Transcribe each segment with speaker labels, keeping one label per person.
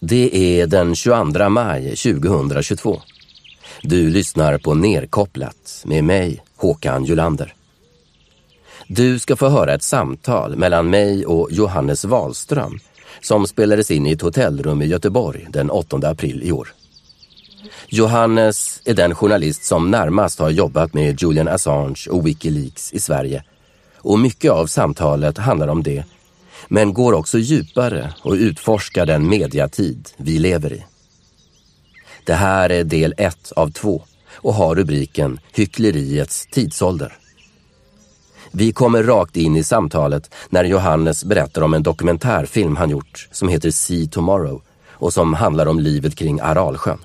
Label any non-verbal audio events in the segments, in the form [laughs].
Speaker 1: Det är den 22 maj 2022. Du lyssnar på Nerkopplat med mig, Håkan Julander. Du ska få höra ett samtal mellan mig och Johannes Wahlström som spelades in i ett hotellrum i Göteborg den 8 april i år. Johannes är den journalist som närmast har jobbat med Julian Assange och Wikileaks i Sverige. Och mycket av samtalet handlar om det, men går också djupare och utforskar den mediatid vi lever i. Det här är del ett av två och har rubriken Hyckleriets tidsålder. Vi kommer rakt in i samtalet när Johannes berättar om en dokumentärfilm han gjort som heter See Tomorrow och som handlar om livet kring Aralsjön.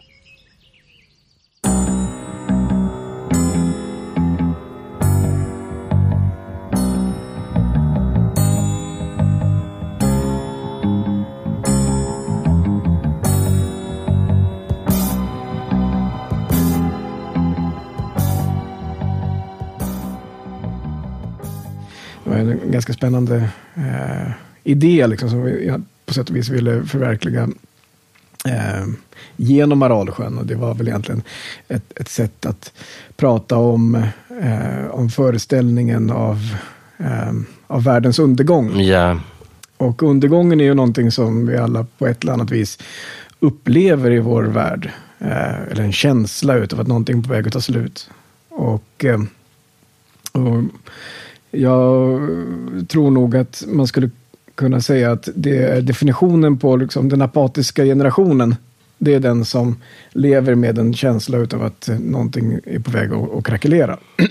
Speaker 2: Ganska spännande eh, idé liksom, som vi på sätt och vis ville förverkliga eh, genom Aralsjön. Och det var väl egentligen ett, ett sätt att prata om, eh, om föreställningen av, eh, av världens undergång.
Speaker 1: Ja,
Speaker 2: Och undergången är ju någonting som vi alla på ett eller annat vis upplever i vår värld. Eh, eller en känsla utav att någonting är på väg att ta slut. Och, eh, och jag tror nog att man skulle kunna säga att det är definitionen på liksom den apatiska generationen. Det är den som lever med en känsla utav att någonting är på väg att, att krackelera. [clears throat]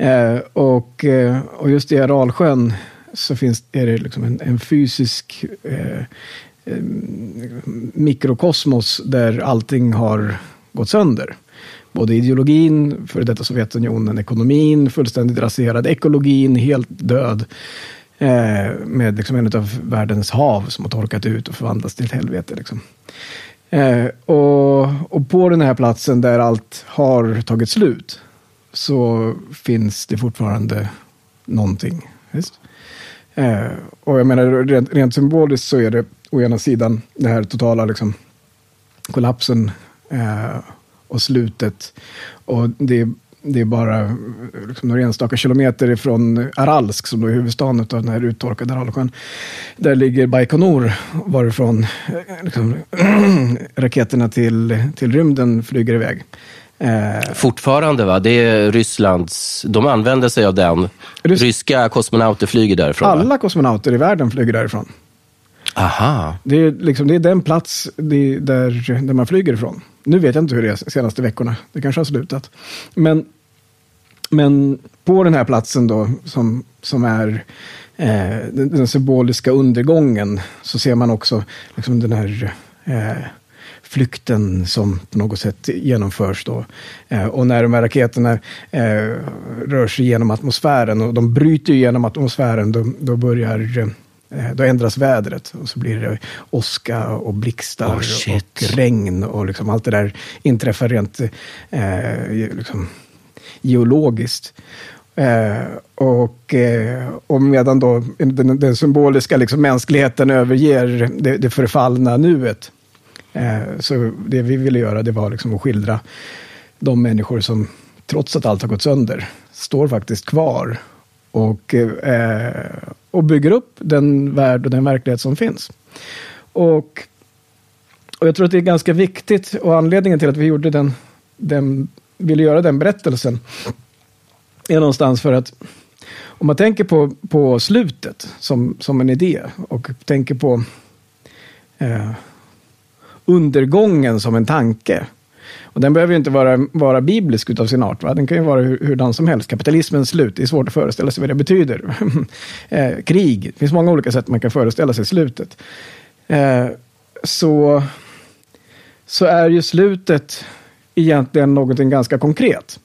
Speaker 2: Eh, och, eh, och just i Aralsjön så finns, är det liksom en, en fysisk eh, eh, mikrokosmos där allting har gått sönder. Både ideologin, för detta Sovjetunionen, ekonomin, fullständigt raserad, ekologin, helt död. Eh, med liksom en av världens hav som har torkat ut och förvandlats till ett helvete. Liksom. Eh, och, och på den här platsen där allt har tagit slut så finns det fortfarande någonting. Just? Eh, och jag menar, rent, rent symboliskt så är det å ena sidan den här totala liksom, kollapsen eh, och slutet. Och det, det är bara liksom, några enstaka kilometer ifrån Aralsk, som då är huvudstaden av den här uttorkade Aralsjön. Där ligger Baikonur, varifrån eh, liksom, [clears throat] raketerna till, till rymden flyger iväg. Eh,
Speaker 1: fortfarande va? Det är Rysslands... De använder sig av den.
Speaker 2: Rys-
Speaker 1: Ryska kosmonauter flyger därifrån. va?
Speaker 2: alla kosmonauter i världen flyger därifrån.
Speaker 1: Aha.
Speaker 2: Det är, liksom, det är den plats det, där, där man flyger ifrån. Nu vet jag inte hur det är de senaste veckorna. Det kanske har slutat. Men, men på den här platsen då, som, som är eh, den, den symboliska undergången, så ser man också liksom, den här eh, flykten som på något sätt genomförs då. Eh, och när de här raketerna eh, rör sig genom atmosfären och de bryter genom atmosfären, då, då börjar eh, då ändras vädret och så blir det åska och blixtar
Speaker 1: Oh,
Speaker 2: och regn och liksom allt det där inträffar rent eh, liksom, geologiskt. Eh, och, eh, och medan då den, den symboliska liksom, mänskligheten överger det, det förfallna nuet. Eh, så det vi ville göra det var liksom att skildra de människor som trots att allt har gått sönder står faktiskt kvar och, eh, och bygger upp den värld och den verklighet som finns. Och, och jag tror att det är ganska viktigt och anledningen till att vi gjorde den, den ville göra den berättelsen är någonstans för att om man tänker på, på slutet som, som en idé och tänker på eh, undergången som en tanke. Och den behöver ju inte vara, vara biblisk utav sin art. Va? Den kan ju vara hur, hurdan som helst. Kapitalismens slut, det är svårt att föreställa sig vad det betyder. [laughs] eh, krig, det finns många olika sätt man kan föreställa sig slutet. Eh, så, så är ju slutet egentligen någonting ganska konkret.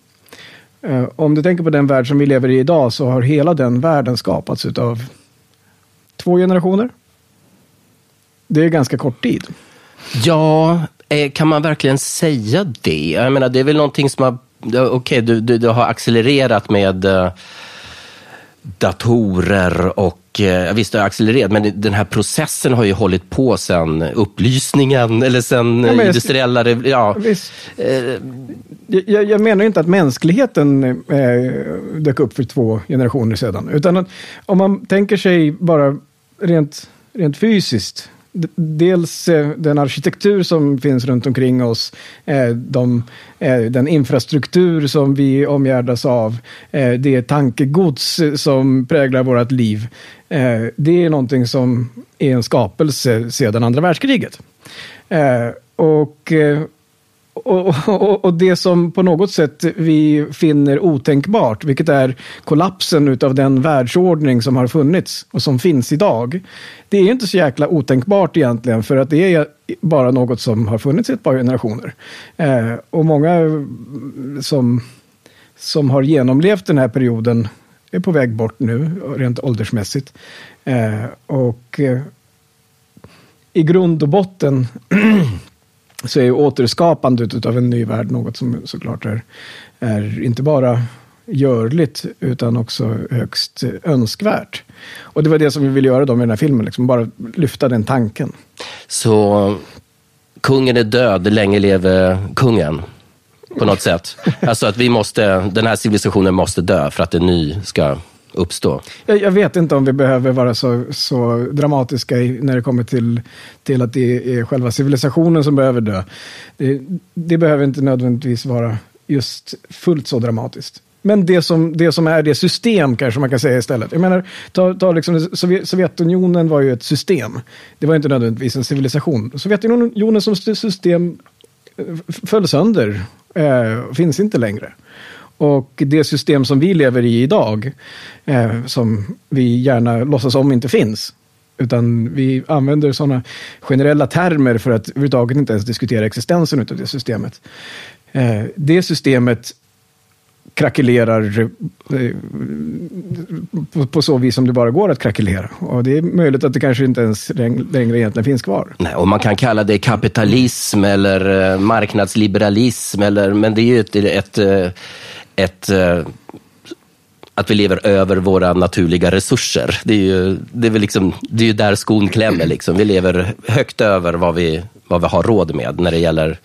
Speaker 2: Eh, om du tänker på den värld som vi lever i idag så har hela den världen skapats utav två generationer. Det är ganska kort tid.
Speaker 1: Ja, kan man verkligen säga det? Jag menar, det är väl någonting som har... Okej, du, du, du har accelererat med... eh, datorer och eh, visst det har accelererat, men den här processen har ju hållit på sedan upplysningen eller sen ja, industriella... Ja.
Speaker 2: Eh, jag, jag, menar inte att mänskligheten eh, dök upp för två generationer sedan, utan om man tänker sig bara rent, rent fysiskt dels eh, den arkitektur som finns runt omkring oss, eh, de, eh, den infrastruktur som vi omgärdas av, det tankegods som präglar vårt liv. Det är någonting som är en skapelse sedan andra världskriget. Och och, och, och, det som på något sätt vi finner otänkbart, vilket är kollapsen av den världsordning som har funnits och som finns idag. Det är inte så jäkla otänkbart egentligen, för att det är bara något som har funnits i ett par generationer. Eh, och många som, som har genomlevt den här perioden är på väg bort nu, rent åldersmässigt. Eh, och eh, i grund och botten [clears throat] så är återskapandet av en ny värld något som såklart är, är inte bara görligt utan också högst önskvärt. Och det var det som vi ville göra då med den här filmen, liksom bara lyfta den tanken.
Speaker 1: Så kungen är död, länge leve kungen? På något sätt. [laughs] Alltså att vi måste, den här civilisationen måste dö för att en ny ska uppstå?
Speaker 2: Jag, jag, vet inte om vi behöver vara så, så dramatiska i, när det kommer till, till att det är själva civilisationen som behöver dö. Det, det behöver inte nödvändigtvis vara just fullt så dramatiskt. Men det som, det som är det system kanske man kan säga istället. Jag menar, ta, ta liksom, Sovjetunionen var ju ett system. Det var inte nödvändigtvis en civilisation. Sovjetunionen som system eh, föll sönder. Eh, finns inte längre. Och det system som vi lever i idag, eh, som vi gärna låtsas om inte finns, utan vi använder sådana generella termer för att överhuvudtaget inte ens diskutera existensen av det systemet. Eh, det systemet krackelerar eh, på, så vis som det bara går att krackelera. Och det är möjligt att det kanske inte ens längre egentligen finns kvar.
Speaker 1: Nej, och man kan kalla det kapitalism eller eh, marknadsliberalism, eller, men det är ju ett, ett, eh, ett eh, att vi lever över våra naturliga resurser. Det är ju, det är väl liksom, det är ju där skon klämmer. Liksom. Vi lever högt över vad vi, vad vi har råd med när det gäller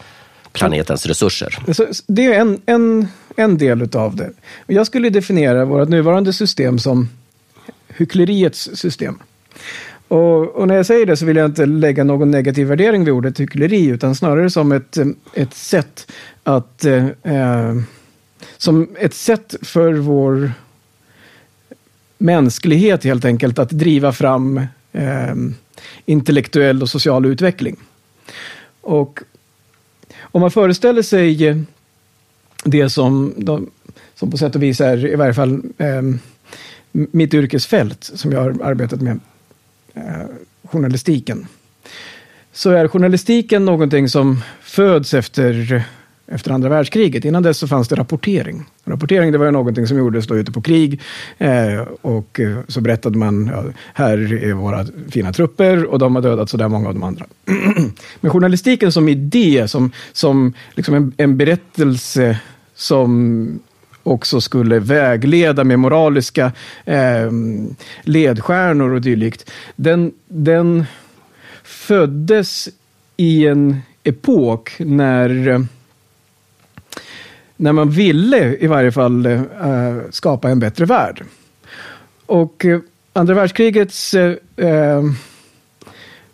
Speaker 1: planetens resurser.
Speaker 2: det är en, en, en del av det. Jag skulle definiera vårt nuvarande system som hyckleriets system. Och, och, när jag säger det så vill jag inte lägga någon negativ värdering vid ordet hyckleri, utan snarare som ett, ett sätt att eh, eh som ett sätt för vår mänsklighet helt enkelt att driva fram eh, intellektuell och social utveckling. Och om man föreställer sig det som, de, som på sätt och vis är i varje fall eh, mitt yrkesfält som jag har arbetat med, eh, journalistiken. Så är journalistiken någonting som föds efter efter andra världskriget. Innan dess så fanns det rapportering. Rapportering det var ju någonting som gjordes då ute på krig. Eh, och eh, så berättade man, ja, här är våra fina trupper och de har dödat sådär många av de andra. [clears throat] Men journalistiken som idé, som, som liksom en, en berättelse som också skulle vägleda med moraliska eh, ledstjärnor och dylikt. Den, den föddes i en epok när eh, när man ville i varje fall eh, skapa en bättre värld. Och eh, andra världskrigets eh, eh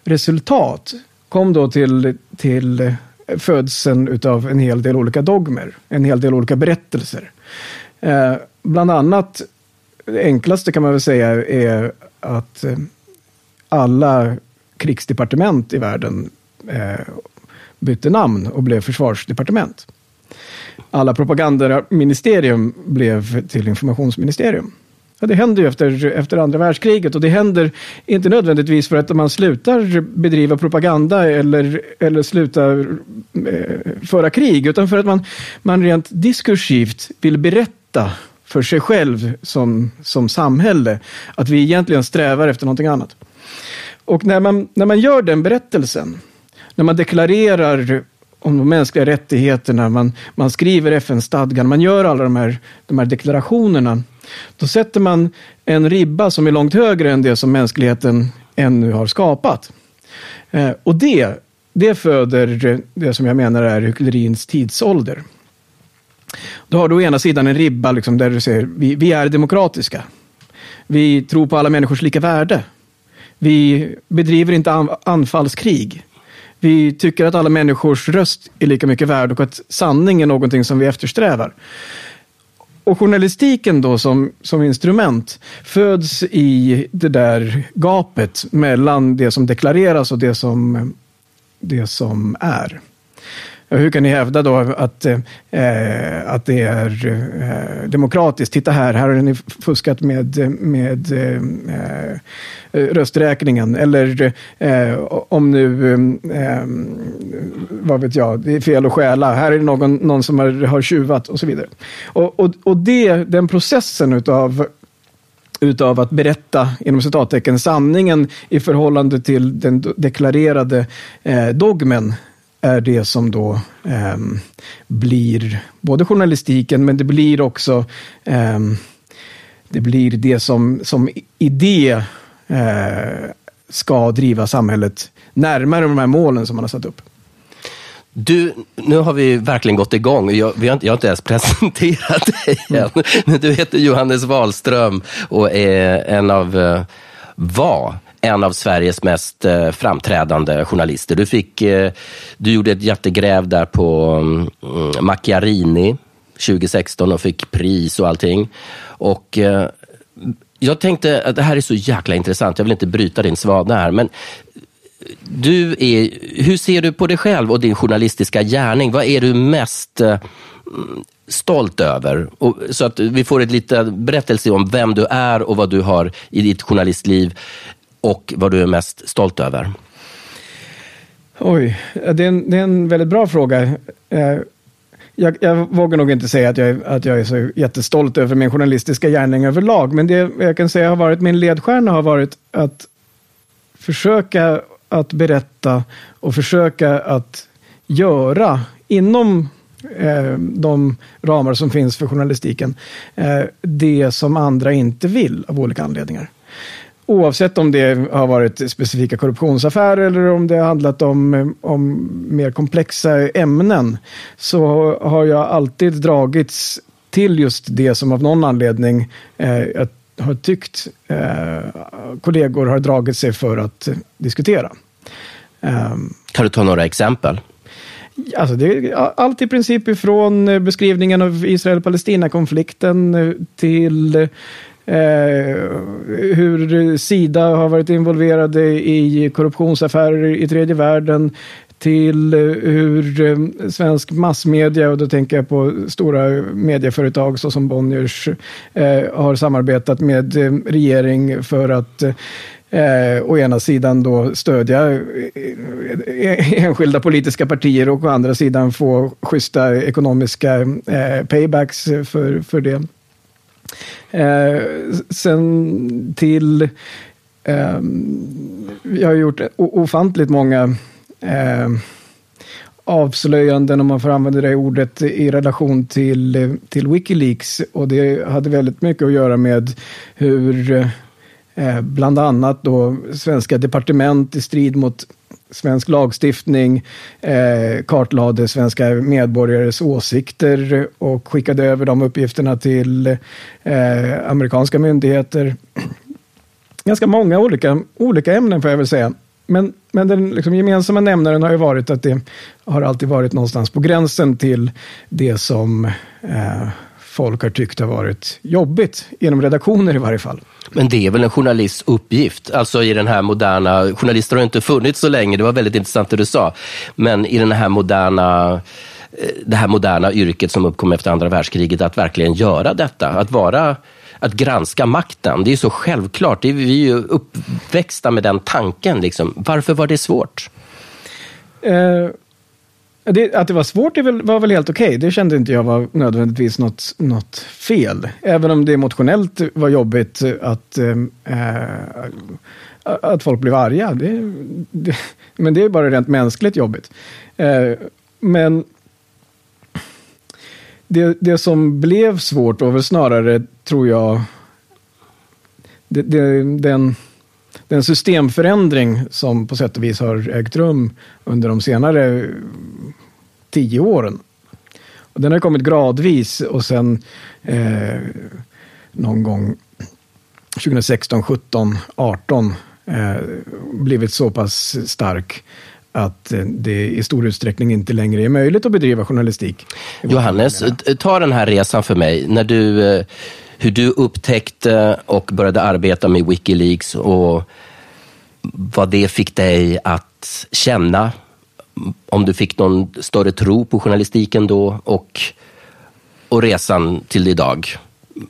Speaker 2: resultat kom då till, till eh, födseln av en hel del olika dogmer, en hel del olika berättelser. Eh, bland annat, det enklaste kan man väl säga är att eh, alla krigsdepartement i världen eh, bytte namn och blev försvarsdepartement alla propagandaministerium blev till informationsministerium. Ja, det händer ju efter, efter andra världskriget och det händer inte nödvändigtvis för att man slutar bedriva propaganda eller, eller slutar eh, föra krig, utan för att man, man rent diskursivt vill berätta för sig själv som, som samhälle att vi egentligen strävar efter någonting annat. Och när man, när man gör den berättelsen, när man deklarerar om de mänskliga rättigheterna, man, man skriver FN-stadgan, man gör alla de här, de här deklarationerna. Då sätter man en ribba som är långt högre än det som mänskligheten ännu har skapat. Eh, och det, det föder det som jag menar är hycklerins tidsålder. Du har du å ena sidan en ribba liksom, där du säger vi, vi är demokratiska. Vi tror på alla människors lika värde. Vi bedriver inte anfallskrig. Vi tycker att alla människors röst är lika mycket värd och att sanning är någonting som vi eftersträvar. Och journalistiken då som, som instrument föds i det där gapet mellan det som deklareras och det som, det som är. Hur kan ni hävda då att, eh, eh, att det är eh, demokratiskt? Titta här, här har ni fuskat med, med eh, eh rösträkningen. Eller eh, om nu, eh, eh, vad vet jag, det är fel att stjäla. Här är det någon, någon som har, har tjuvat och så vidare. Och, och, och det, den processen utav utav att berätta, inom citattecken, sanningen i förhållande till den deklarerade eh, dogmen är det som då eh, blir både journalistiken, men det blir också eh, det blir det som, som idé eh, ska driva samhället närmare de här målen som man har satt upp.
Speaker 1: Du, nu har vi verkligen gått igång. Jag, vi har inte, jag har inte ens [laughs] presenterat dig än. Mm. Du heter Johannes Wahlström och är en av, eh, var en av Sveriges mest eh, framträdande journalister. Du, fick, eh, du gjorde ett jättegräv där på mm, mm, Macchiarini 2016 och fick pris och allting. Och eh, jag tänkte att det här är så jäkla intressant. Jag vill inte bryta din svada här, men du är, hur ser du på dig själv och din journalistiska gärning? Vad är du mest eh, mm, stolt över? Och, så att vi får en liten berättelse om vem du är och vad du har i ditt journalistliv och vad du är mest stolt över?
Speaker 2: Oj, det är en, det är en väldigt bra fråga. Eh, jag, jag, vågar nog inte säga att jag, att jag är så jättestolt över min journalistiska gärning överlag, men det jag kan säga har varit min ledstjärna har varit att försöka att berätta och försöka att göra inom eh, de ramar som finns för journalistiken eh, det som andra inte vill av olika anledningar. Oavsett om det har varit specifika korruptionsaffärer eller om det har handlat om, om mer komplexa ämnen så har jag alltid dragits till just det som av någon anledning eh, jag har tyckt eh, kollegor har dragit sig för att diskutera.
Speaker 1: Um, kan du ta några exempel?
Speaker 2: Alltså det allt i princip ifrån beskrivningen av Israel-Palestina-konflikten till Eh, Eh, hur Sida har varit involverade i korruptionsaffärer i tredje världen till eh, hur eh, svensk massmedia, och då tänker jag på stora medieföretag såsom Bonniers, eh, har samarbetat med regering för att eh, å ena sidan då stödja enskilda politiska partier och å andra sidan få schyssta ekonomiska eh, paybacks för, för det. Eh, sen till... Eh, jag har gjort ofantligt många eh, avslöjanden, om man får använda det ordet, i relation till, till Wikileaks. Och det hade väldigt mycket att göra med hur eh, bland annat då svenska departement i strid mot svensk lagstiftning, eh, kartlade svenska medborgares åsikter och skickade över de uppgifterna till eh, amerikanska myndigheter. Ganska många olika, olika ämnen får jag väl säga. Men, men den liksom gemensamma nämnaren har ju varit att det har alltid varit någonstans på gränsen till det som eh, folk har tyckt har varit jobbigt, genom redaktioner i varje fall.
Speaker 1: Men det är väl en journalists uppgift, alltså i den här moderna, journalister har inte funnits så länge, det var väldigt intressant det du sa, men i den här moderna eh, det här moderna yrket som uppkom efter andra världskriget, att verkligen göra detta, att vara att granska makten. Det är så självklart. vi är ju uppväxta med den tanken. Liksom. Varför var det svårt?
Speaker 2: Eh, det, att det var svårt det var väl helt okej. Okay. Det kände inte jag var nödvändigtvis något, något fel. Även om det emotionellt var jobbigt att, äh, att folk blev arga. Det, det, men det är bara rent mänskligt jobbigt. Äh, men det, det som blev svårt var väl snarare, tror jag, det, det, den, den systemförändring som på sätt och vis har ägt rum under de senare tio åren. Och den har kommit gradvis och sen eh, någon gång 2016, 17, 18 eh, blivit så pass stark att eh, det i stor utsträckning inte längre är möjligt att bedriva journalistik.
Speaker 1: Johannes, ta den här resan för mig. När du, eh, hur du upptäckte och började arbeta med Wikileaks och vad det fick dig att känna. Om du fick någon större tro på journalistiken då och, och resan till idag.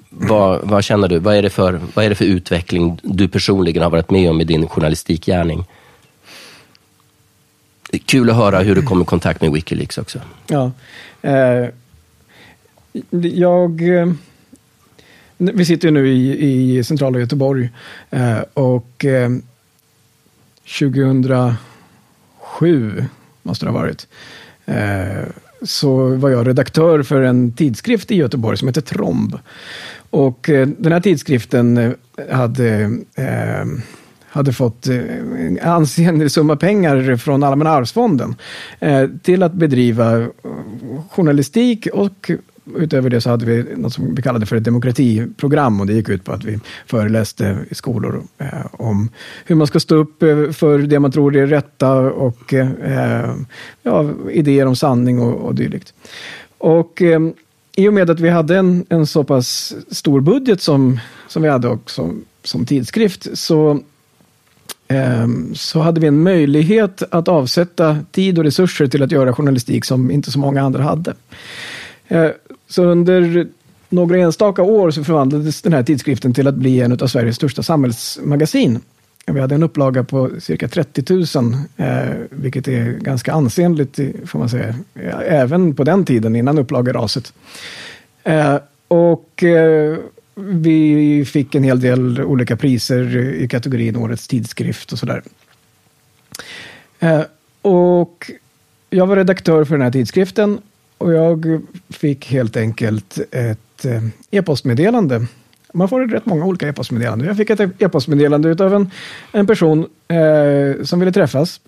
Speaker 1: Vad, vad känner du? Vad är, det för, vad är det för utveckling du personligen har varit med om i din journalistikgärning? Kul att höra hur du kom i kontakt med Wikileaks också.
Speaker 2: Ja. Eh, jag... Eh, vi sitter nu i, i centrala Göteborg eh, och eh, 2007 måste det ha varit. Eh, så var jag redaktör för en tidskrift i Göteborg som heter Tromb. Och eh, den här tidskriften eh, hade eh, hade fått en ansenlig summa pengar från Allmänna arvsfonden eh, till att bedriva journalistik och utöver det så hade vi något som vi kallade för ett demokratiprogram och det gick ut på att vi föreläste i skolor eh, om hur man ska stå upp eh, för det man tror är rätta och eh, ja, idéer om sanning och, och dylikt. Och eh, i och med att vi hade en, en så pass stor budget som, som vi hade också som tidskrift så eh, så hade vi en möjlighet att avsätta tid och resurser till att göra journalistik som inte så många andra hade. Eh, så under några enstaka år så förvandlades den här tidskriften till att bli en av Sveriges största samhällsmagasin. Vi hade en upplaga på cirka 30 000, eh, vilket är ganska ansenligt får man säga, eh, även på den tiden innan upplageraset. Och vi fick en hel del olika priser i kategorin Årets tidskrift och sådär. Och jag var redaktör för den här tidskriften och jag fick helt enkelt ett eh, e-postmeddelande man får rätt många olika e-postmeddelanden. Jag fick ett e-postmeddelande av en, en person eh, som ville träffas.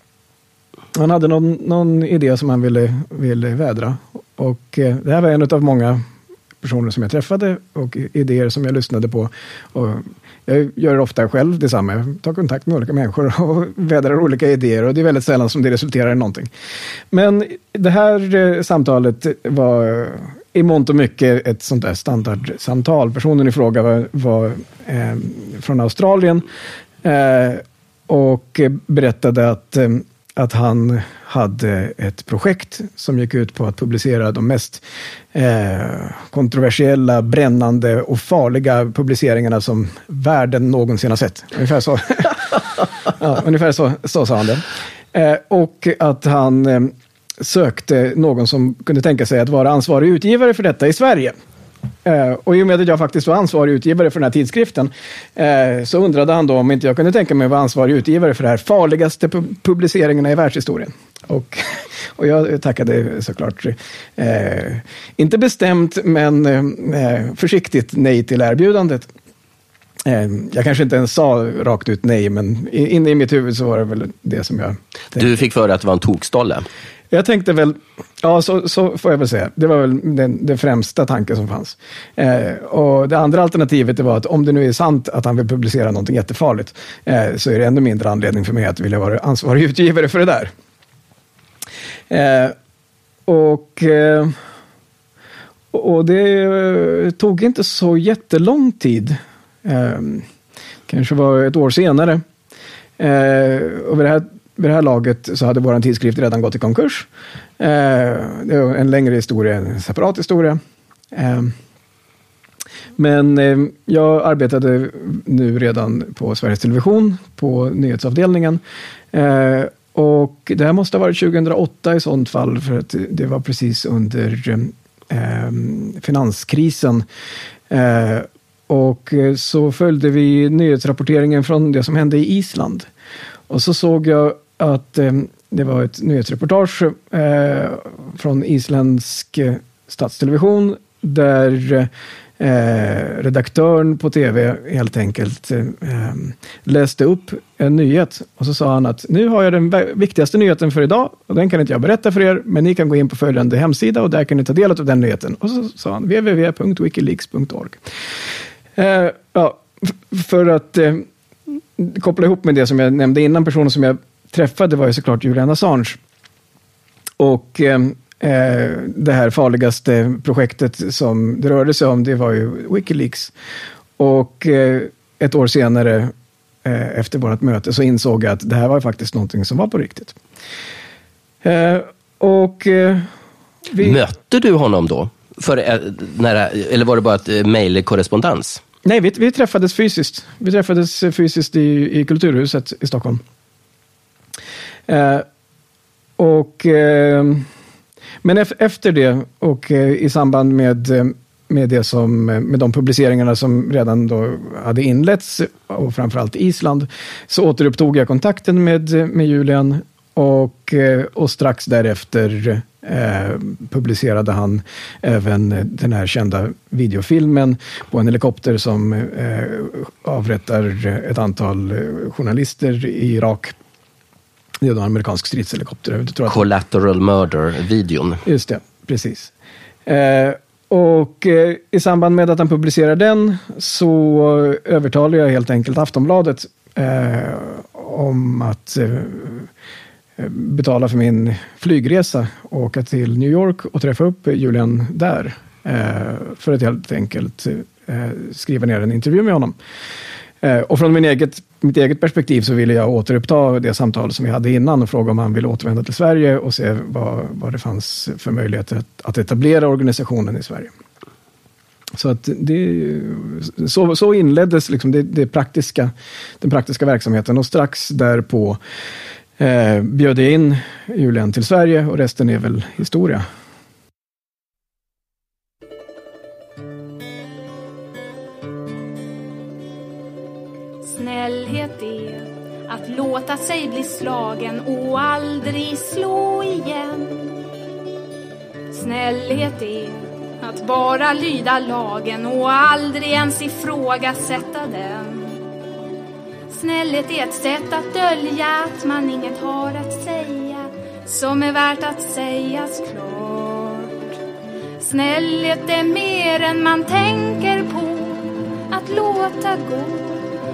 Speaker 2: Han hade någon, någon idé som han ville, ville vädra. Och eh, det här var en av många personer som jag träffade och idéer som jag lyssnade på. Och jag gör ofta själv detsamma. Jag tar kontakt med olika människor och [laughs] vädrar olika idéer och det är väldigt sällan som det resulterar i någonting. Men det här eh, samtalet var i mångt och mycket ett sånt där standardsamtal. Personen i fråga var, var eh, från Australien eh, och berättade att, eh, att han hade ett projekt som gick ut på att publicera de mest eh, kontroversiella, brännande och farliga publiceringarna som världen någonsin har sett. Ungefär så, [laughs] ja, ungefär så, så sa han det. Eh, och att han eh, sökte någon som kunde tänka sig att vara ansvarig utgivare för detta i Sverige. Uh, och i och med att jag faktiskt var ansvarig utgivare för den här tidskriften uh, så undrade han då om inte jag kunde tänka mig att vara ansvarig utgivare för de här farligaste pu publiceringarna i världshistorien. Och, [laughs] och jag tackade såklart, uh, inte bestämt men försiktigt nej till erbjudandet. Jag kanske inte ens sa rakt ut nej, men inne i mitt huvud så var det väl det som jag...
Speaker 1: Tänkte. Du fick för dig att det var en tokstolle?
Speaker 2: Jag tänkte väl, ja så, så får jag väl säga, det var väl den, den främsta tanken som fanns. Eh, och det andra alternativet det var att om det nu är sant att han vill publicera någonting jättefarligt eh, så är det ännu mindre anledning för mig att vilja vara ansvarig [laughs] utgivare för det där. Eh, och, eh, och det tog inte så jättelång tid. Eh, kanske var ett år senare. Eh, och vid det här vid det här laget så hade vår tidskrift redan gått i konkurs. Eh, det är en längre historia, en separat historia. Eh, men eh, jag arbetade nu redan på Sveriges Television, på nyhetsavdelningen. Eh, och det här måste ha varit 2008 i sånt fall, för att det var precis under eh, finanskrisen. Eh, och så följde vi nyhetsrapporteringen från det som hände i Island. Och så såg jag att eh, det var ett nyhetsreportage eh, från isländsk eh, statstelevision där eh, redaktören på tv helt enkelt eh, eh, läste upp en nyhet och så sa han att nu har jag den viktigaste nyheten för idag och den kan inte jag berätta för er, men ni kan gå in på följande hemsida och där kan ni ta del av den nyheten. Och så sa han www.wikileaks.org. Eh, ja, för att eh, koppla ihop med det som jag nämnde innan, personen som jag träffade var ju såklart Julian Assange. Och eh, eh, det här farligaste projektet som det rörde sig om, det var ju Wikileaks. Och eh, ett år senare, eh, efter vårt möte, så insåg jag att det här var faktiskt någonting som var på riktigt. Eh, och... Eh,
Speaker 1: vi... Mötte du honom då? För, när, eller var det bara ett mejlkorrespondens?
Speaker 2: Nej, vi, vi träffades fysiskt. Vi träffades fysiskt i, i Kulturhuset i Stockholm. Eh, och, eh, men efter det och eh, i samband med, eh, med, det som, eh, med de publiceringarna som redan då hade inletts, eh, och framförallt Island, så återupptog jag kontakten med, med Julian och, eh, och strax därefter eh, publicerade han även den här kända videofilmen på en helikopter som eh, avrättar ett antal journalister i Irak. Det är en amerikansk stridshelikopter.
Speaker 1: tror Collateral Murder-videon.
Speaker 2: Just det, precis. Eh, och eh, i samband med att han publicerade den så övertalade jag helt enkelt Aftonbladet eh, om att betala för min flygresa och åka till New York och träffa upp Julian där. Eh, för att helt enkelt eh, skriva ner en intervju med honom. Eh, och från min eget, mitt eget perspektiv så ville jag återuppta det samtal som vi hade innan och fråga om han ville återvända till Sverige och se vad, vad det fanns för möjligheter att, att etablera organisationen i Sverige. Så, att det, så, så inleddes liksom det, det praktiska, den praktiska verksamheten och strax därpå eh, bjöd jag in Julian till Sverige och resten är väl historia.
Speaker 3: Låta sig bli slagen och aldrig slå igen. Snällhet är att bara lyda lagen och aldrig ens ifrågasätta den. Snällhet är ett sätt att dölja att man inget har att säga som är värt att sägas klart. Snällhet är mer än man tänker på att låta gå,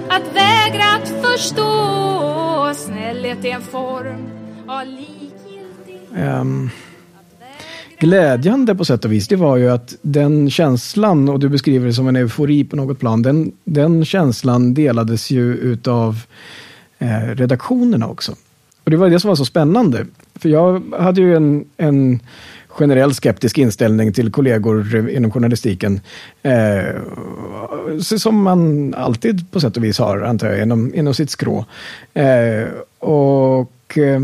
Speaker 3: att vägra att förstå. Snällhet är en form av likgiltighet. Um
Speaker 2: glädjande på sätt och vis, det var ju att den känslan, och du beskriver det som en eufori på något plan, den, den känslan delades ju utav eh, redaktionerna också. Och det var det som var så spännande. För jag hade ju en, en generell skeptisk inställning till kollegor inom journalistiken. Eh, som man alltid på sätt och vis har, antar jag, inom, inom sitt skrå. Eh, och... Eh,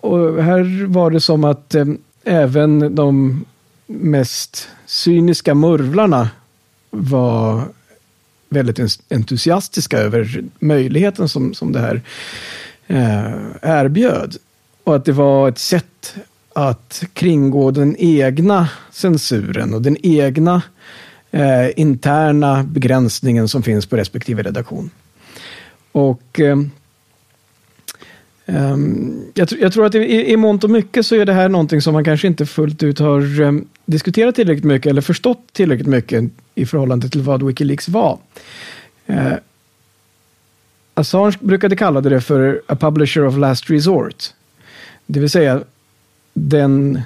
Speaker 2: och här var det som att eh, även de mest cyniska murvlarna var väldigt entusiastiska över möjligheten som, som det här eh, erbjöd. Och att det var ett sätt att kringgå den egna censuren och den egna eh, interna begränsningen som finns på respektive redaktion. Och eh, ehm, jag, jag, jag, tror att i, i mångt och mycket så är det här någonting som man kanske inte fullt ut har eh, diskuterat tillräckligt mycket eller förstått tillräckligt mycket i förhållande till vad Wikileaks var. Eh, Assange brukade kalla det för a publisher of last resort. Det vill säga den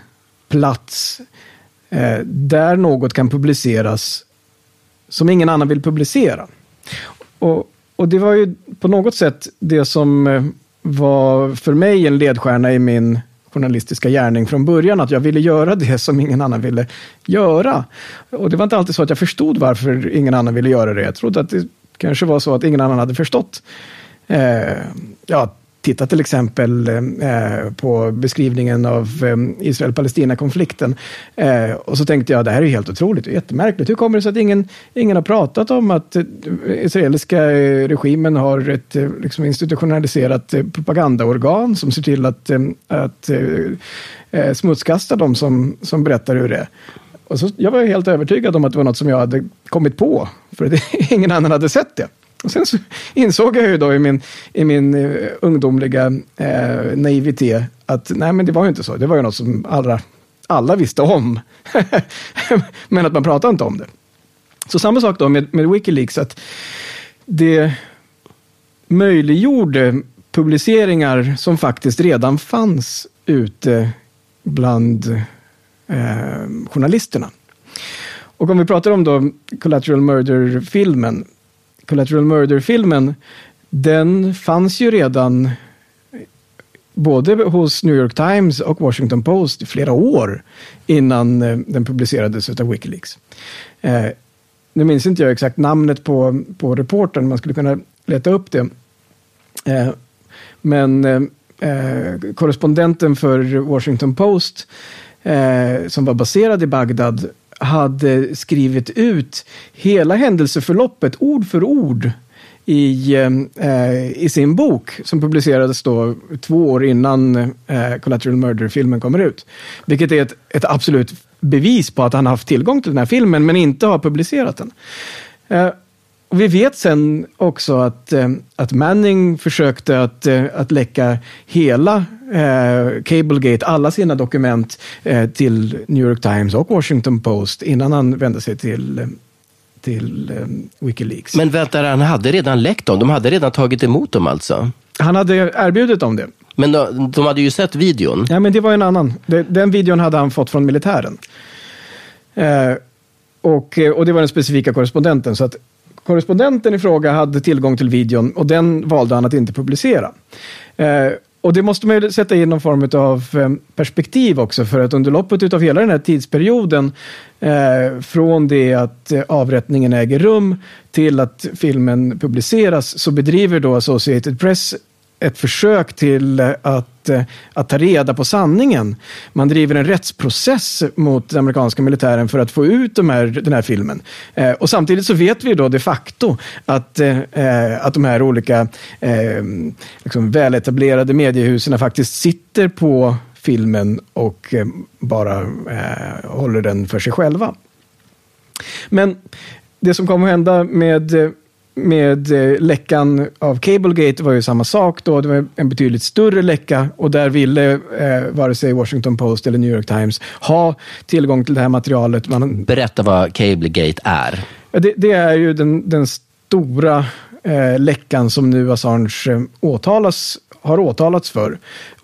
Speaker 2: plats eh, där något kan publiceras som ingen annan vill publicera. Och, och det var ju på något sätt det som eh, var för mig en ledstjärna i min journalistiska gärning från början, att jag ville göra det [laughs] som ingen annan ville göra. Och det var inte alltid så att jag förstod varför ingen annan ville göra det. Jag trodde att det kanske var så att ingen annan hade förstått eh, ja, Titta till exempel eh, på beskrivningen av eh, Israel-Palestina-konflikten. Eh, och så tänkte jag, det här är helt otroligt och jättemärkligt. Hur kommer det sig att ingen, ingen har pratat om att israeliska regimen har ett liksom institutionaliserat propagandaorgan som ser till att, att smutskasta de som, som berättar hur det är. Och så, jag var helt övertygad om att det var något som jag hade kommit på, för det, [laughs] ingen annan hade sett det. Och [laughs] sen så insåg jag ju då i min, i min eh, ungdomliga eh, naivitet att nej, men det var ju inte så. Det var ju något som alla, alla visste om. [laughs] men att man pratade inte om det. Så samma sak då med, med Wikileaks, att det möjliggjorde publiceringar som faktiskt redan fanns ute bland eh, journalisterna. Och om vi pratar om då Collateral Murder-filmen. Collateral Murder-filmen, den fanns ju redan både hos New York Times och Washington Post i flera år innan eh, den publicerades av Wikileaks. Eh, nu minns inte jag exakt namnet på, på reportern, man skulle kunna leta upp det. Eh, men eh, eh korrespondenten för Washington Post eh, som var baserad i Bagdad hade skrivit ut hela händelseförloppet ord för ord i, eh, i sin bok som publicerades då två år innan eh, Collateral Murder-filmen kommer ut. Vilket är ett, ett absolut bevis på att han haft tillgång till den här filmen men inte har publicerat den. Eh, vi vet sen också att, eh, att Manning försökte att, eh, att läcka hela eh, Cablegate, alla sina dokument eh, till New York Times och Washington Post innan han vände sig till, eh, till eh, Wikileaks.
Speaker 1: Men vänta, han hade redan läckt dem? De hade redan tagit emot dem alltså?
Speaker 2: Han hade erbjudit dem det.
Speaker 1: Men de, de hade ju sett videon.
Speaker 2: Ja, men det var en annan. Den videon hade han fått från militären. Eh, och, och det var den specifika korrespondenten. Så att korrespondenten i fråga hade tillgång till videon och den valde han att inte publicera. Eh, och det måste man ju sätta in någon form av eh, perspektiv också för att under loppet av hela den här tidsperioden eh, från det att eh, avrättningen äger rum till att filmen publiceras så bedriver då Associated Press ett försök till eh, att att, eh, att ta reda på sanningen. Man driver en rättsprocess mot den amerikanska militären för att få ut de här, den här filmen. Eh, och samtidigt så vet vi då de facto att, eh, eh att de här olika eh, liksom väletablerade mediehusen faktiskt sitter på filmen och eh, bara eh, håller den för sig själva. Men det som kommer att hända med med eh, läckan av Cablegate var ju samma sak då. Det var en betydligt större läcka och där ville eh, vare sig Washington Post eller New York Times ha tillgång till det här materialet.
Speaker 1: Man, Berätta vad Cablegate är.
Speaker 2: Det, det är ju den, den stora eh, läckan som nu Assange eh, åtalas, har åtalats för.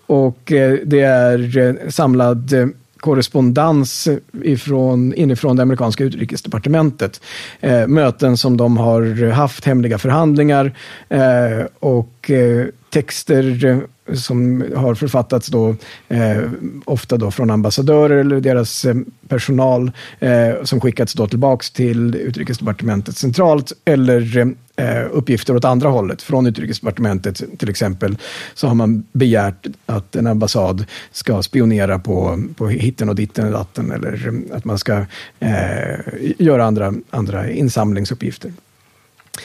Speaker 2: Och eh, det är eh, samlad korrespondens ifrån, inifrån det amerikanska utrikesdepartementet. Eh, möten som de har haft, hemliga förhandlingar eh, och eh, texter eh, som har författats då, eh, ofta då från ambassadörer eller deras eh, personal eh, som skickats då tillbaks till utrikesdepartementet centralt eller eh, eh uppgifter åt andra hållet. Från utrikesdepartementet till exempel så har man begärt att en ambassad ska spionera på, på hitten och ditten och datten eller eh, att man ska eh, göra andra, andra insamlingsuppgifter.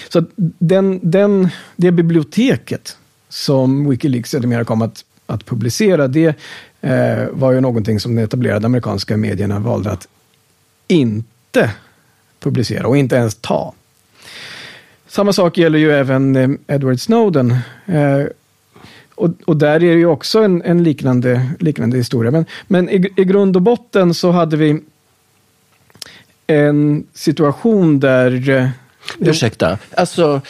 Speaker 2: Så den, den, det biblioteket som Wikileaks sedermera kom att, att publicera, det eh, var ju någonting som de etablerade amerikanska medierna valde att inte publicera och inte ens ta. Samma sak gäller ju även eh, Edward Snowden. Eh, och, och, där är det ju också en, en liknande, liknande historia. Men, men i, i grund och botten så hade vi en situation där... Eh,
Speaker 1: Ursäkta, alltså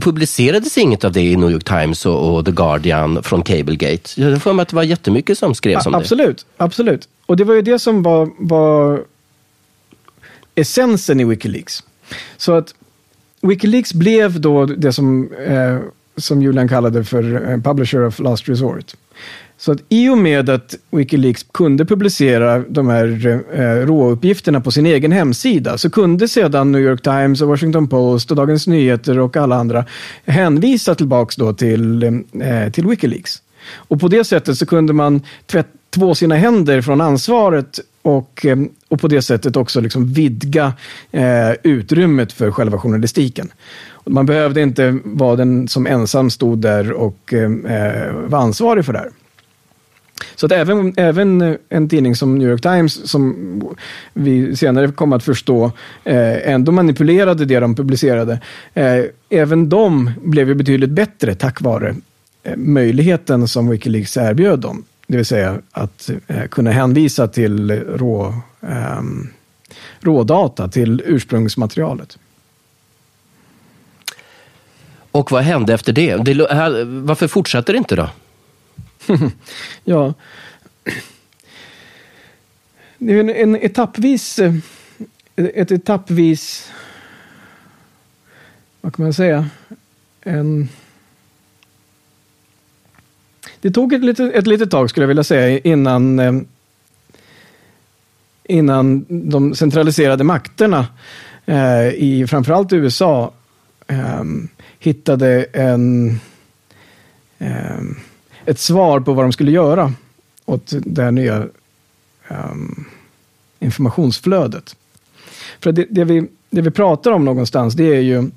Speaker 1: publicerades inget av det i New York Times och, och The Guardian från Cablegate? Jag får mig att det var jättemycket som skrevs om
Speaker 2: det. Absolut, absolut. Och det var ju det som var, var essensen i Wikileaks. Så att Wikileaks blev då det som eh, som Julian kallade för eh, publisher of last resort. Så att i och med att Wikileaks kunde publicera de här eh, råuppgifterna på sin egen hemsida så kunde sedan New York Times, och Washington Post och Dagens Nyheter och alla andra hänvisa tillbaks då till, eh, till Wikileaks. Och på det sättet så kunde man tvätt, två sina händer från ansvaret och, eh, och på det sättet också liksom vidga eh, utrymmet för själva journalistiken. Man behövde inte vara den som ensam stod där och eh, eh, var ansvarig för det här. Så att även, även en tidning som New York Times, som vi senare kom att förstå, eh, ändå manipulerade det de publicerade. Eh, även de blev ju betydligt bättre tack vare möjligheten som Wikileaks erbjöd dem. Det vill säga att eh, kunna hänvisa till rå, ehm, rådata, till ursprungsmaterialet.
Speaker 1: Och vad hände efter det? det varför fortsatte det inte då? [laughs]
Speaker 2: ja. Det är en, en etappvis, eh, ett etappvis, vad kan man säga, en... Det tog ett litet, ett litet tag skulle jag vilja säga innan, eh, innan de centraliserade makterna eh, i framförallt USA eh, hittade en eh, ett svar på vad de skulle göra åt det här nya ehm, informationsflödet. För det, det, vi, det vi pratar om någonstans, det är ju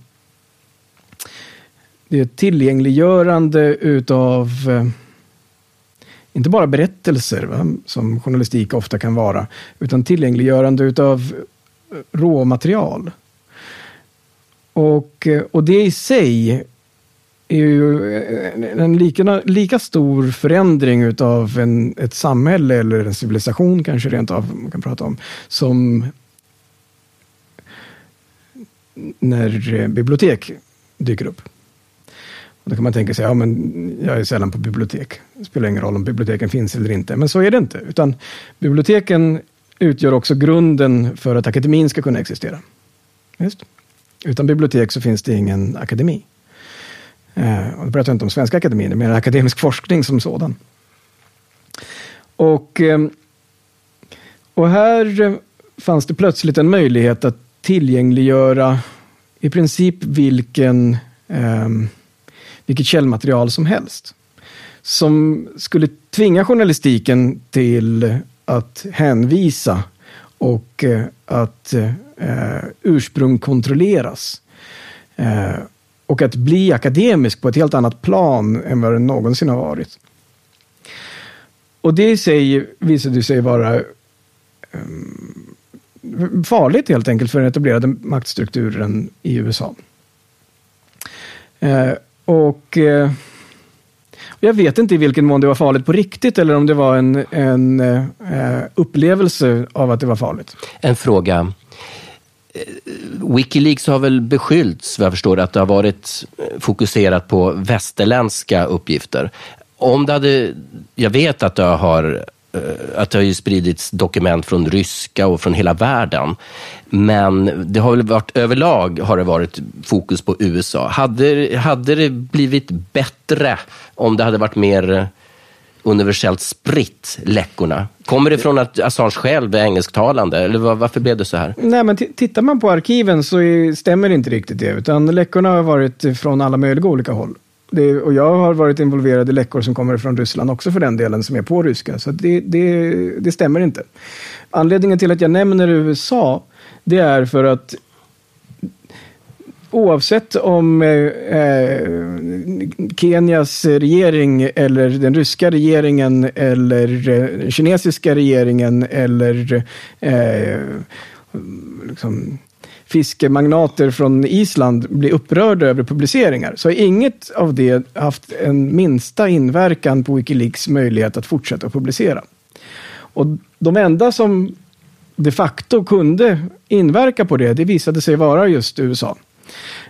Speaker 2: det är tillgängliggörande utav eh, inte bara berättelser, va, som journalistik ofta kan vara, utan tillgängliggörande utav eh, råmaterial. Och, eh, och det i sig är ju eh, en lika, lika stor förändring utav en, ett samhälle eller en civilisation kanske rent av man kan prata om, som när bibliotek dyker upp. Då kan man tänka sig, ja men jag är sällan på bibliotek. Det spelar ingen roll om biblioteken finns eller inte. Men så är det inte. Utan biblioteken utgör också grunden för att akademin ska kunna existera. Just. Utan bibliotek så finns det ingen akademi. Eh, och då pratar jag inte om Svenska Akademin, men akademisk forskning som sådan. Och, eh, och här eh, fanns det plötsligt en möjlighet att tillgängliggöra i princip vilken, eh, vilket källmaterial som helst. Som skulle tvinga journalistiken till att hänvisa och eh, att eh, ursprung kontrolleras. Eh, och att bli akademisk på ett helt annat plan än vad det någonsin har varit. Och det i sig visade sig vara um, farligt helt enkelt för den etablerade maktstrukturen i USA. Uh, och eh, jag vet inte i vilken mån det var farligt på riktigt eller om det var en, en eh, eh upplevelse av att det var farligt.
Speaker 1: En fråga. Eh, Wikileaks har väl beskyllts, vad jag förstår, att det har varit eh, fokuserat på västerländska uppgifter. Om det hade, jag vet att det har Eh, att det har ju spridits dokument från ryska och från hela världen. Men det har väl varit överlag har det varit fokus på USA. Hade, hade det blivit bättre om det hade varit mer universellt spritt, läckorna? Kommer det från att Assange själv är engelsktalande, eller varför blev det så här?
Speaker 2: Nej, men tittar man på arkiven så stämmer inte riktigt det, utan läckorna har varit från alla möjliga olika håll. Det, och jag har varit involverad i läckor som kommer från Ryssland också för den delen, som är på ryska. Så det, det, det stämmer inte. Anledningen till att jag nämner USA, det är för att oavsett om eh, eh, Kenias regering eller den ryska regeringen eller eh, den kinesiska regeringen eller eh, liksom, fiskemagnater från Island blir upprörda över publiceringar så har inget av det haft en minsta inverkan på Wikileaks möjlighet att fortsätta publicera. Och de enda som de facto kunde inverka på det, det visade sig vara just USA.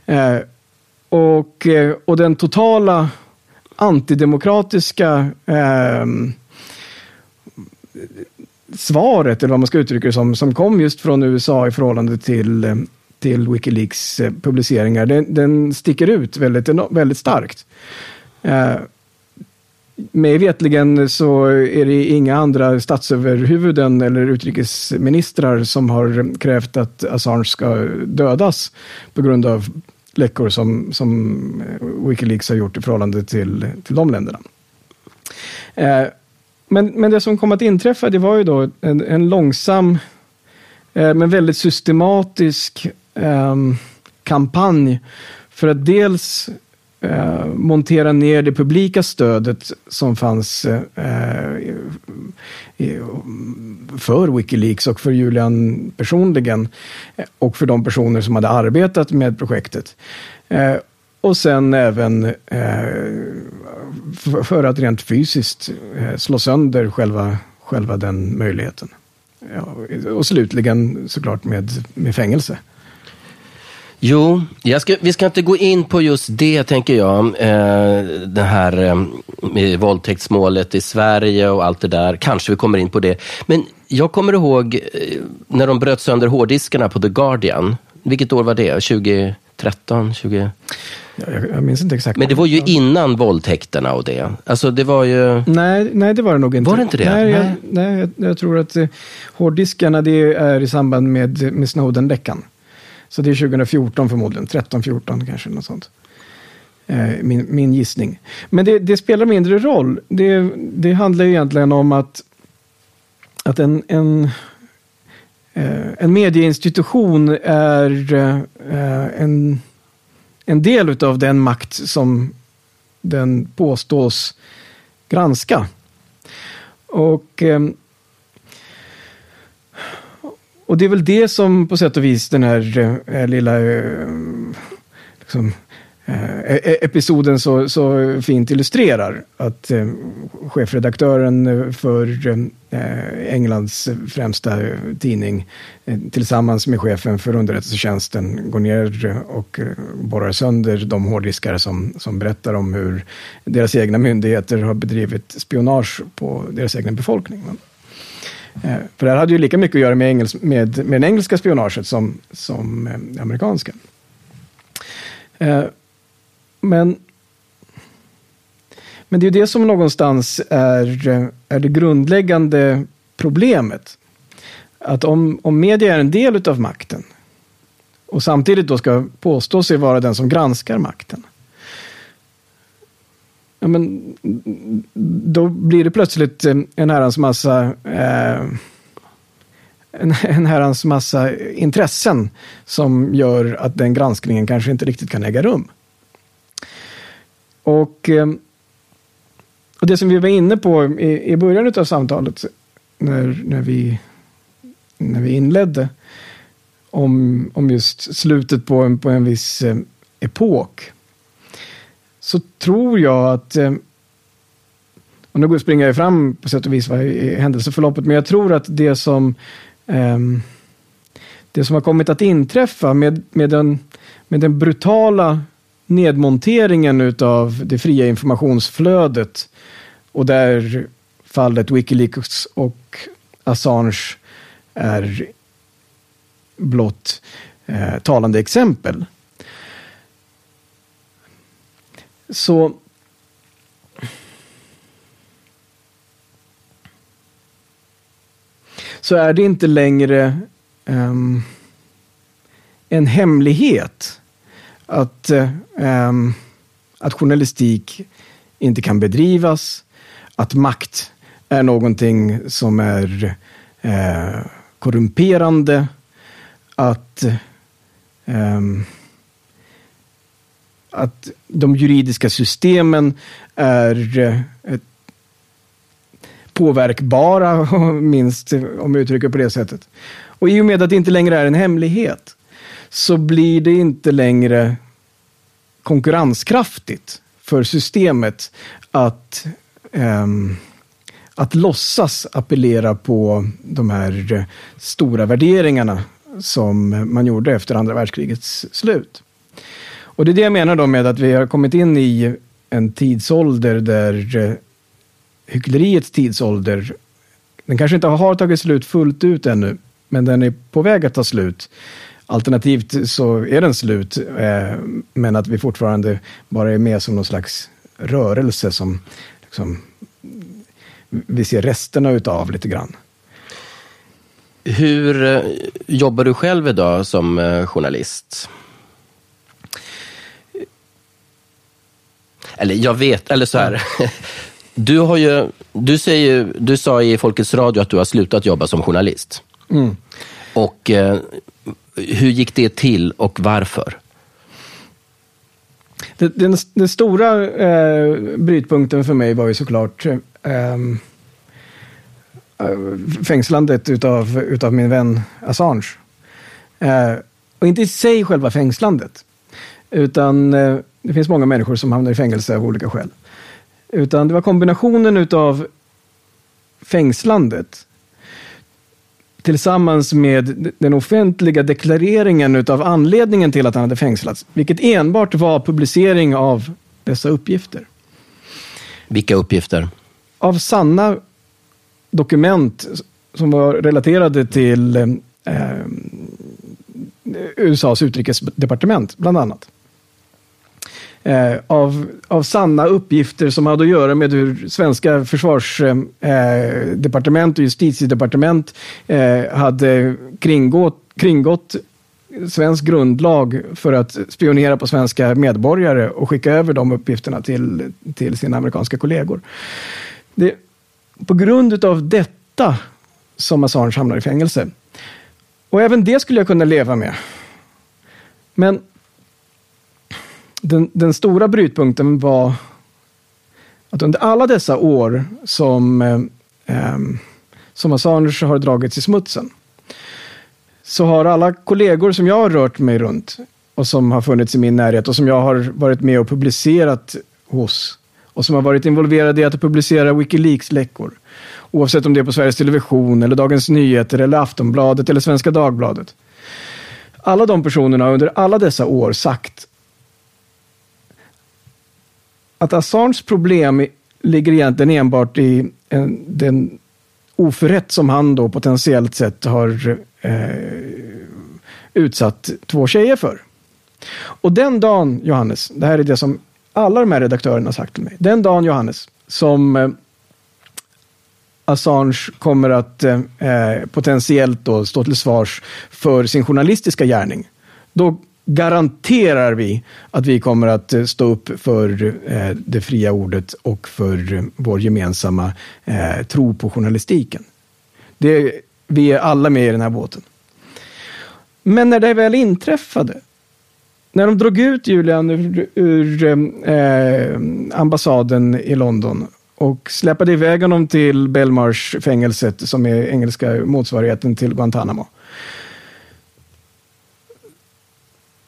Speaker 2: Eh, och, eh, och den totala antidemokratiska eh, svaret, eller vad man ska uttrycka det som, som kom just från USA i förhållande till, till Wikileaks eh, publiceringar, den, den sticker ut väldigt, väldigt starkt. Eh, mig vetligen så är det inga andra statsöverhuvuden eller utrikesministrar som har krävt att Assange ska dödas på grund av läckor som, som eh, Wikileaks har gjort i förhållande till, till de länderna. Eh, men, men det som kom att inträffa, det var ju då en, en långsam eh, men väldigt systematisk eh, kampanj för att dels eh, montera ner det publika stödet som fanns eh, i, för Wikileaks och för Julian personligen eh, och för de personer som hade arbetat med projektet. Eh, och sen även eh, för att rent fysiskt eh, slå sönder själva, själva den möjligheten. Ja, och slutligen såklart med, med fängelse.
Speaker 1: Jo, ska, vi ska inte gå in på just det, tänker jag. Eh, det här eh, med våldtäktsmålet i Sverige och allt det där. Kanske vi kommer in på det. Men jag kommer ihåg eh, när de bröt sönder hårddiskarna på The Guardian. Vilket år var det? 2013? 20...
Speaker 2: Jag, jag, minns inte exakt.
Speaker 1: Men det var ju innan våldtäkterna och det. Alltså det var ju...
Speaker 2: Nej, nej det var det nog inte.
Speaker 1: Var det inte det?
Speaker 2: Nej. Jag, nej jag, jag, tror att eh, hårddiskarna det är i samband med, med Snowden-läckan. Så det är 2014 förmodligen, 13, 14 kanske något sånt. Eh, min, min gissning. Men det, det, spelar mindre roll. Det, det handlar egentligen om att, att en, en, eh, en medieinstitution är en, en del av den makt som den påstås granska. Och ehm, och det är väl det som på sätt och vis den här eh, lilla eh, liksom, Eh, e-, episoden så, så fint illustrerar. Att eh, chefredaktören för eh, Englands främsta tidning eh, tillsammans med chefen för underrättelsetjänsten går ner och borrar sönder de hårddiskar som, som berättar om hur deras egna myndigheter har bedrivit spionage på deras egen befolkning. Eh, för det här hade ju lika mycket att göra med, engels, med, med det engelska spionaget som, som eh, det amerikanska. Men, men det är det som någonstans är, eh, är det grundläggande problemet. Att om, om media är en del av makten och samtidigt då ska påstå sig vara den som granskar makten ja, men, då blir det plötsligt eh, en herrans massa eh, en, en herrans massa intressen som gör att den granskningen kanske inte riktigt kan äga rum. Och, ehm, och det som vi var inne på i, i början av samtalet när, när, vi, när vi inledde om, om just slutet på en, på en viss eh, epok så tror jag att eh, och nu springer jag fram på sätt och vis i händelseförloppet, men jag tror att det som eh, det som har kommit att inträffa med, med, den, med den brutala nedmonteringen utav det fria informationsflödet och där fallet Wikileaks och Assange är blott eh, talande exempel. Så så är det inte längre um, en hemlighet att, eh, ehm, att journalistik inte kan bedrivas, att makt är någonting som är eh, korrumperande, att eh, att de juridiska systemen är eh, påverkbara, [laughs] minst om jag uttrycker på det sättet. Och i och med att det inte längre är en hemlighet så blir det inte längre konkurrenskraftigt för systemet att, um, att låtsas appellera på de här eh, stora värderingarna som man gjorde efter andra världskrigets slut. Och det är det jag menar då med att vi har kommit in i en tidsålder där eh, hyckleriets tidsålder, den kanske inte har tagit slut fullt ut ännu, men den är på väg att ta slut. Alternativt så är den slut, eh, men att vi fortfarande bara är med som någon slags rörelse som liksom, vi ser resterna utav lite grann.
Speaker 1: Hur eh, jobbar du själv idag som eh, journalist? Eller jag vet, eller så här. [laughs] Du, har ju, du, säger, du sa i Folkets Radio att du har slutat jobba som journalist.
Speaker 2: Mm.
Speaker 1: Och eh, hur gick det till och varför?
Speaker 2: Den, den stora eh, brytpunkten för mig var ju såklart eh, ehm, eh, fängslandet utav, utav min vän Assange. Eh, och inte i sig själva fängslandet, utan eh, det finns många människor som hamnar i fängelse av olika skäl. Utan det var kombinationen utav fängslandet tillsammans med den offentliga deklareringen utav anledningen till att han hade fängslats, vilket enbart var publicering av dessa uppgifter.
Speaker 1: Vilka uppgifter?
Speaker 2: Av sanna dokument som var relaterade till eh, USAs utrikesdepartement, bland annat. Eh, av, av sanna uppgifter som hade att göra med hur svenska försvarsdepartement eh, eh och justitiedepartement eh, hade kringgått, kringgått svensk grundlag för att spionera på svenska medborgare och skicka över de uppgifterna till, till sina amerikanska kollegor. Det, på grund av detta som Assange hamnar i fängelse. Och även det skulle jag kunna leva med. Men den, den stora brytpunkten var att under alla dessa år som, eh, ehm, som Assange har dragits i smutsen så har alla kollegor som jag har rört mig runt och som har funnits i min närhet och som jag har varit med och publicerat hos och som har varit involverade i att publicera Wikileaks-läckor. Oavsett om det är på Sveriges Television, eller Dagens Nyheter, eller Aftonbladet eller Svenska Dagbladet. Alla de personerna har under alla dessa år sagt att Assanges problem ligger egentligen enbart i en, den oförrätt som han då potentiellt sett har eh, utsatt två tjejer för. Och den dagen, Johannes, det här är det som alla de här redaktörerna har sagt till mig. Den dagen, Johannes, som eh, Assange kommer att eh, eh, potentiellt då stå till svars för sin journalistiska gärning, då garanterar vi att vi kommer att eh, stå upp för eh, det fria ordet och för eh, vår gemensamma tro på journalistiken. Det, vi är alla med i den här båten. Men när det väl inträffade, när de drog ut Julian ur, ur eh, ambassaden i London och släpade iväg honom till Belmarsh-fängelset som är engelska motsvarigheten till Guantanamo.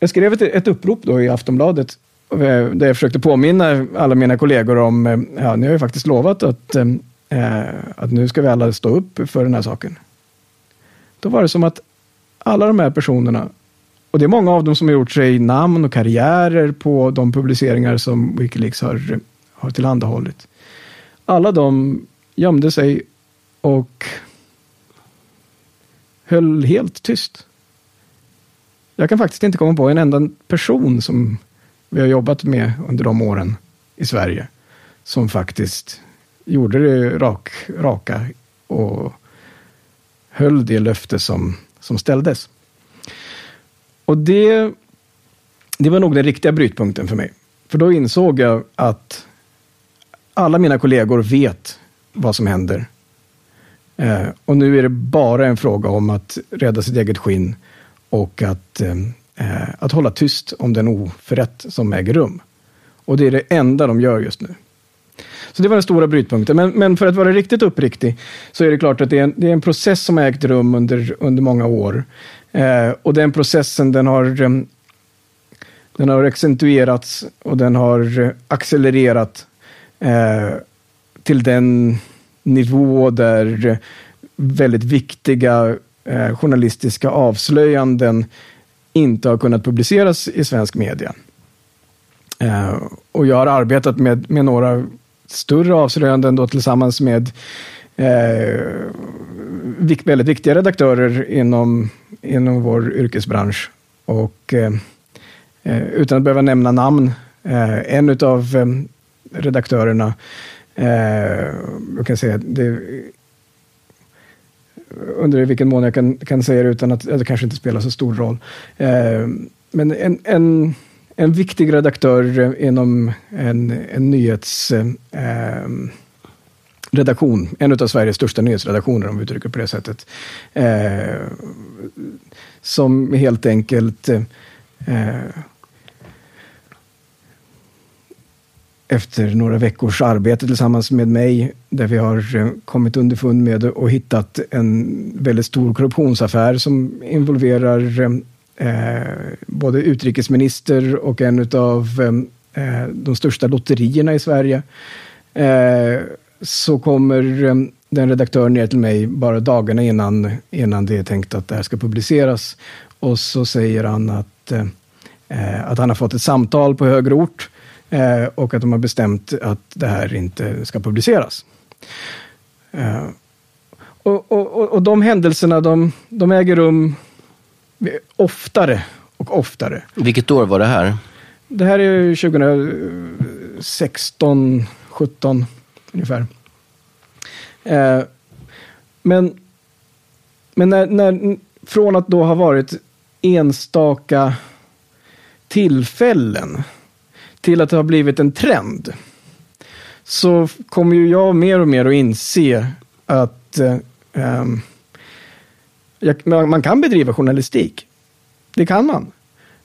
Speaker 2: Jag skrev ett, ett upprop då i Aftonbladet eh, där jag försökte påminna alla mina kollegor om, eh, ja, ni har ju faktiskt lovat att, eh, eh, att nu ska vi alla stå upp för den här saken. Då var det som att alla de här personerna och det är många av dem som har gjort sig namn och karriärer på de publiceringar som Wikileaks har, har tillhandahållit. Alla de gömde sig och höll helt tyst. Jag kan faktiskt inte komma på en enda person som vi har jobbat med under de åren i Sverige som faktiskt gjorde det rak, raka och höll det löfte som, som ställdes. Och det, det var nog den riktiga brytpunkten för mig. För då insåg jag att alla mina kollegor vet vad som händer. Eh, och nu är det bara en fråga om att rädda sitt eget skinn och att, eh, eh, att hålla tyst om den oförrätt som äger rum. Och det är det enda de gör just nu. Så det var den stora brytpunkten. Men, men för att vara riktigt uppriktig så är det klart att det är en, det är en process som har ägt rum under, under många år. Eh, och den processen den har, eh, den har accentuerats och den har eh, accelererat eh, till den nivå där väldigt viktiga eh, journalistiska avslöjanden inte har kunnat publiceras i svensk media. Eh, och jag har arbetat med, med några större avslöjanden då tillsammans med eh, väldigt viktiga redaktörer inom, inom vår yrkesbransch. Och eh, eh utan att behöva nämna namn, eh, en av eh, redaktörerna, eh, jag kan säga det, undrar i vilken mån jag kan, kan säga det utan att det kanske inte spelar så stor roll. Eh, men en, en, en viktig redaktör inom en, en nyhets eh, redaktion, en av Sveriges största nyhetsredaktioner om vi uttrycker det på det sättet. Eh, som helt enkelt eh, efter några veckors arbete tillsammans med mig, där vi har eh, kommit underfund med och hittat en väldigt stor korruptionsaffär som involverar eh, eh både utrikesminister och en av eh, eh, de största lotterierna i Sverige. Eh, så kommer den redaktören ner till mig bara dagarna innan, innan det är tänkt att det här ska publiceras. Och så säger han att, att han har fått ett samtal på högre ort eh, och att de har bestämt att det här inte ska publiceras. Eh, och, och, och de händelserna de, de äger rum oftare och oftare.
Speaker 1: Vilket år var det här?
Speaker 2: Det här är 2016, 17 ungefär. Eh, men men när, när, från att då ha varit enstaka tillfällen till att det har blivit en trend så kommer ju jag mer och mer att inse att eh, ehm, jag, man kan bedriva journalistik. Det kan man.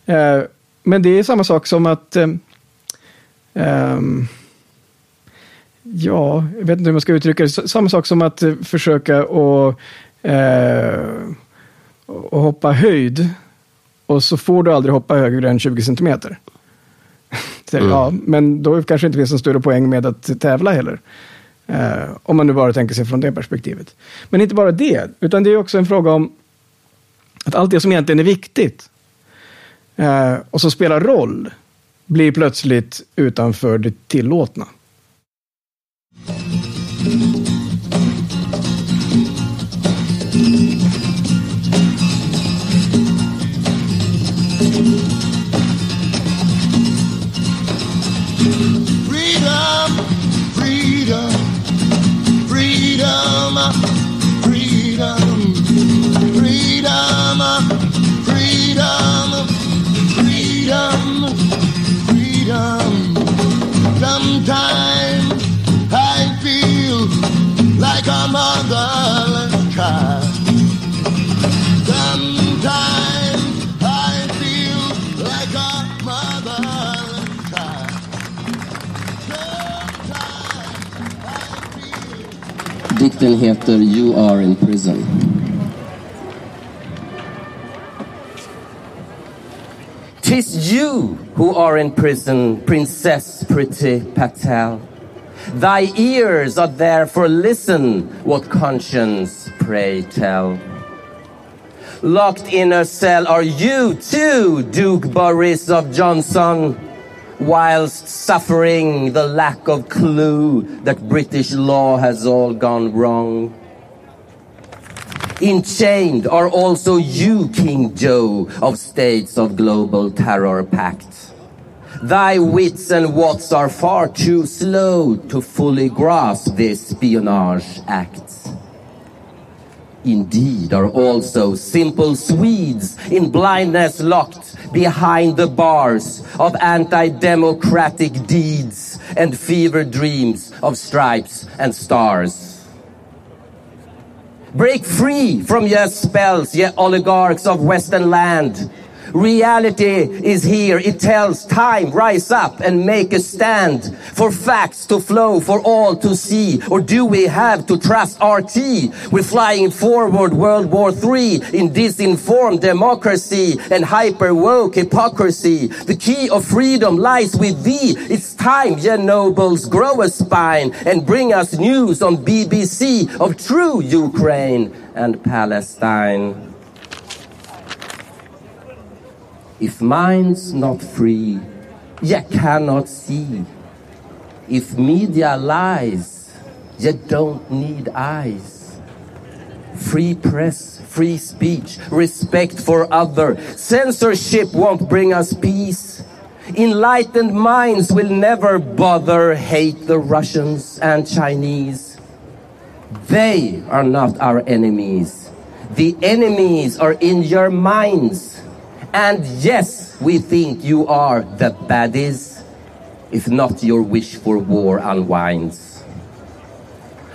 Speaker 2: Eh, men det är samma sak som att eh, ehm, Ja, jag vet inte hur man ska uttrycka det. Samma sak som att eh, försöka att eh, och hoppa höjd. Och så får du aldrig hoppa högre än 20 centimeter mm. Ja, men då kanske det inte finns en större poäng med att tävla heller. Eh, om man nu bara tänker sig från det perspektivet. Men inte bara det, utan det är också en fråga om att allt det som egentligen är viktigt eh, och som spelar roll blir plötsligt utanför det tillåtna.
Speaker 4: freedom, freedom, freedom, freedom, freedom. Sometimes I feel like a motherless child.
Speaker 1: Dikten heter You are in prison. Tis you who are in prison, Princess Pretty Patel. Thy ears are there for listen what conscience pray tell. Locked in a cell are you too, Duke Boris of Johnson whilst suffering the lack of clue that British law has all gone wrong. Enchained are also you, King Joe, of states of global terror pact. Thy wits and wats are far too slow to fully grasp this espionage act indeed are also simple Swedes in blindness locked behind the bars of anti-democratic deeds and fever dreams of stripes and stars. Break free from your spells, ye oligarchs of Western land, Reality is here. It tells time, rise up and make a stand for facts to flow for all to see. Or do we have to trust RT? We're flying forward World War III in disinformed democracy and hyper woke hypocrisy. The key of freedom lies with thee. It's time, ye nobles, grow a spine and bring us news on BBC of true Ukraine and Palestine. If mind's not free, ye cannot see. If media lies, You don't need eyes. Free press, free speech, respect for other. Censorship won't bring us peace. Enlightened minds will never bother hate the Russians and Chinese. They are not our enemies. The enemies are in your minds. And yes, we think you are the baddies, if not your wish for war unwinds.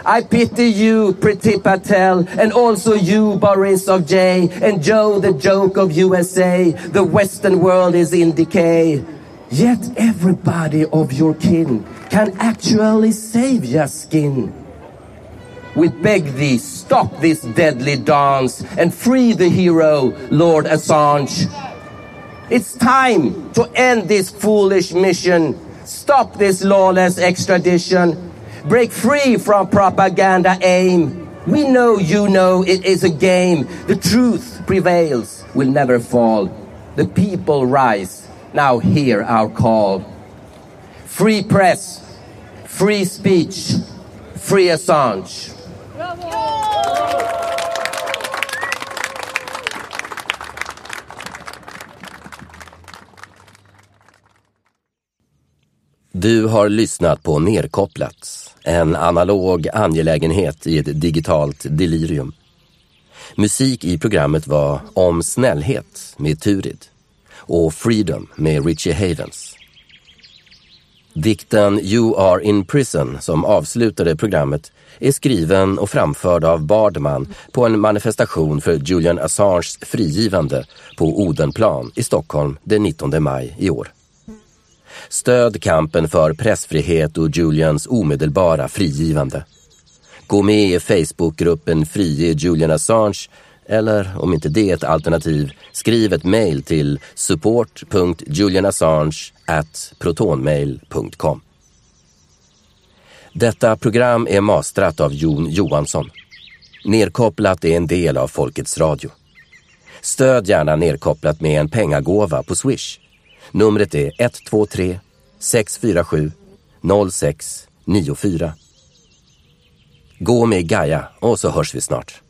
Speaker 1: I pity you, Pretty Patel, and also you, Boris of J, and Joe, the joke of USA. The Western world is in decay. Yet everybody of your kin can actually save your skin. We beg thee, stop this deadly dance and free the hero, Lord Assange. It's time to end this foolish mission. Stop this lawless extradition. Break free from propaganda aim. We know you know it is a game. The truth prevails, will never fall. The people rise. Now hear our call. Free press, free speech, free Assange. Du har lyssnat på Nerkopplat, en analog angelägenhet i ett digitalt delirium. Musik i programmet var Om snällhet med Turid och Freedom med Richie Havens. Dikten You are in prison som avslutade programmet är skriven och framförd av Bardman på en manifestation för Julian Assanges frigivande på Odenplan i Stockholm den 19 maj i år. Stöd kampen för pressfrihet och Julians omedelbara frigivande. Gå med i Facebookgruppen Frige Julian Assange eller om inte det är ett alternativ, skriv ett mejl till support.julianassange@protonmail.com. Detta program är mastrat av Jon Johansson. Nerkopplat är en del av Folkets Radio. Stöd gärna Nerkopplat med en pengagåva på Swish. Numret är 123 647 0694. Gå med Gaia och så hörs vi snart.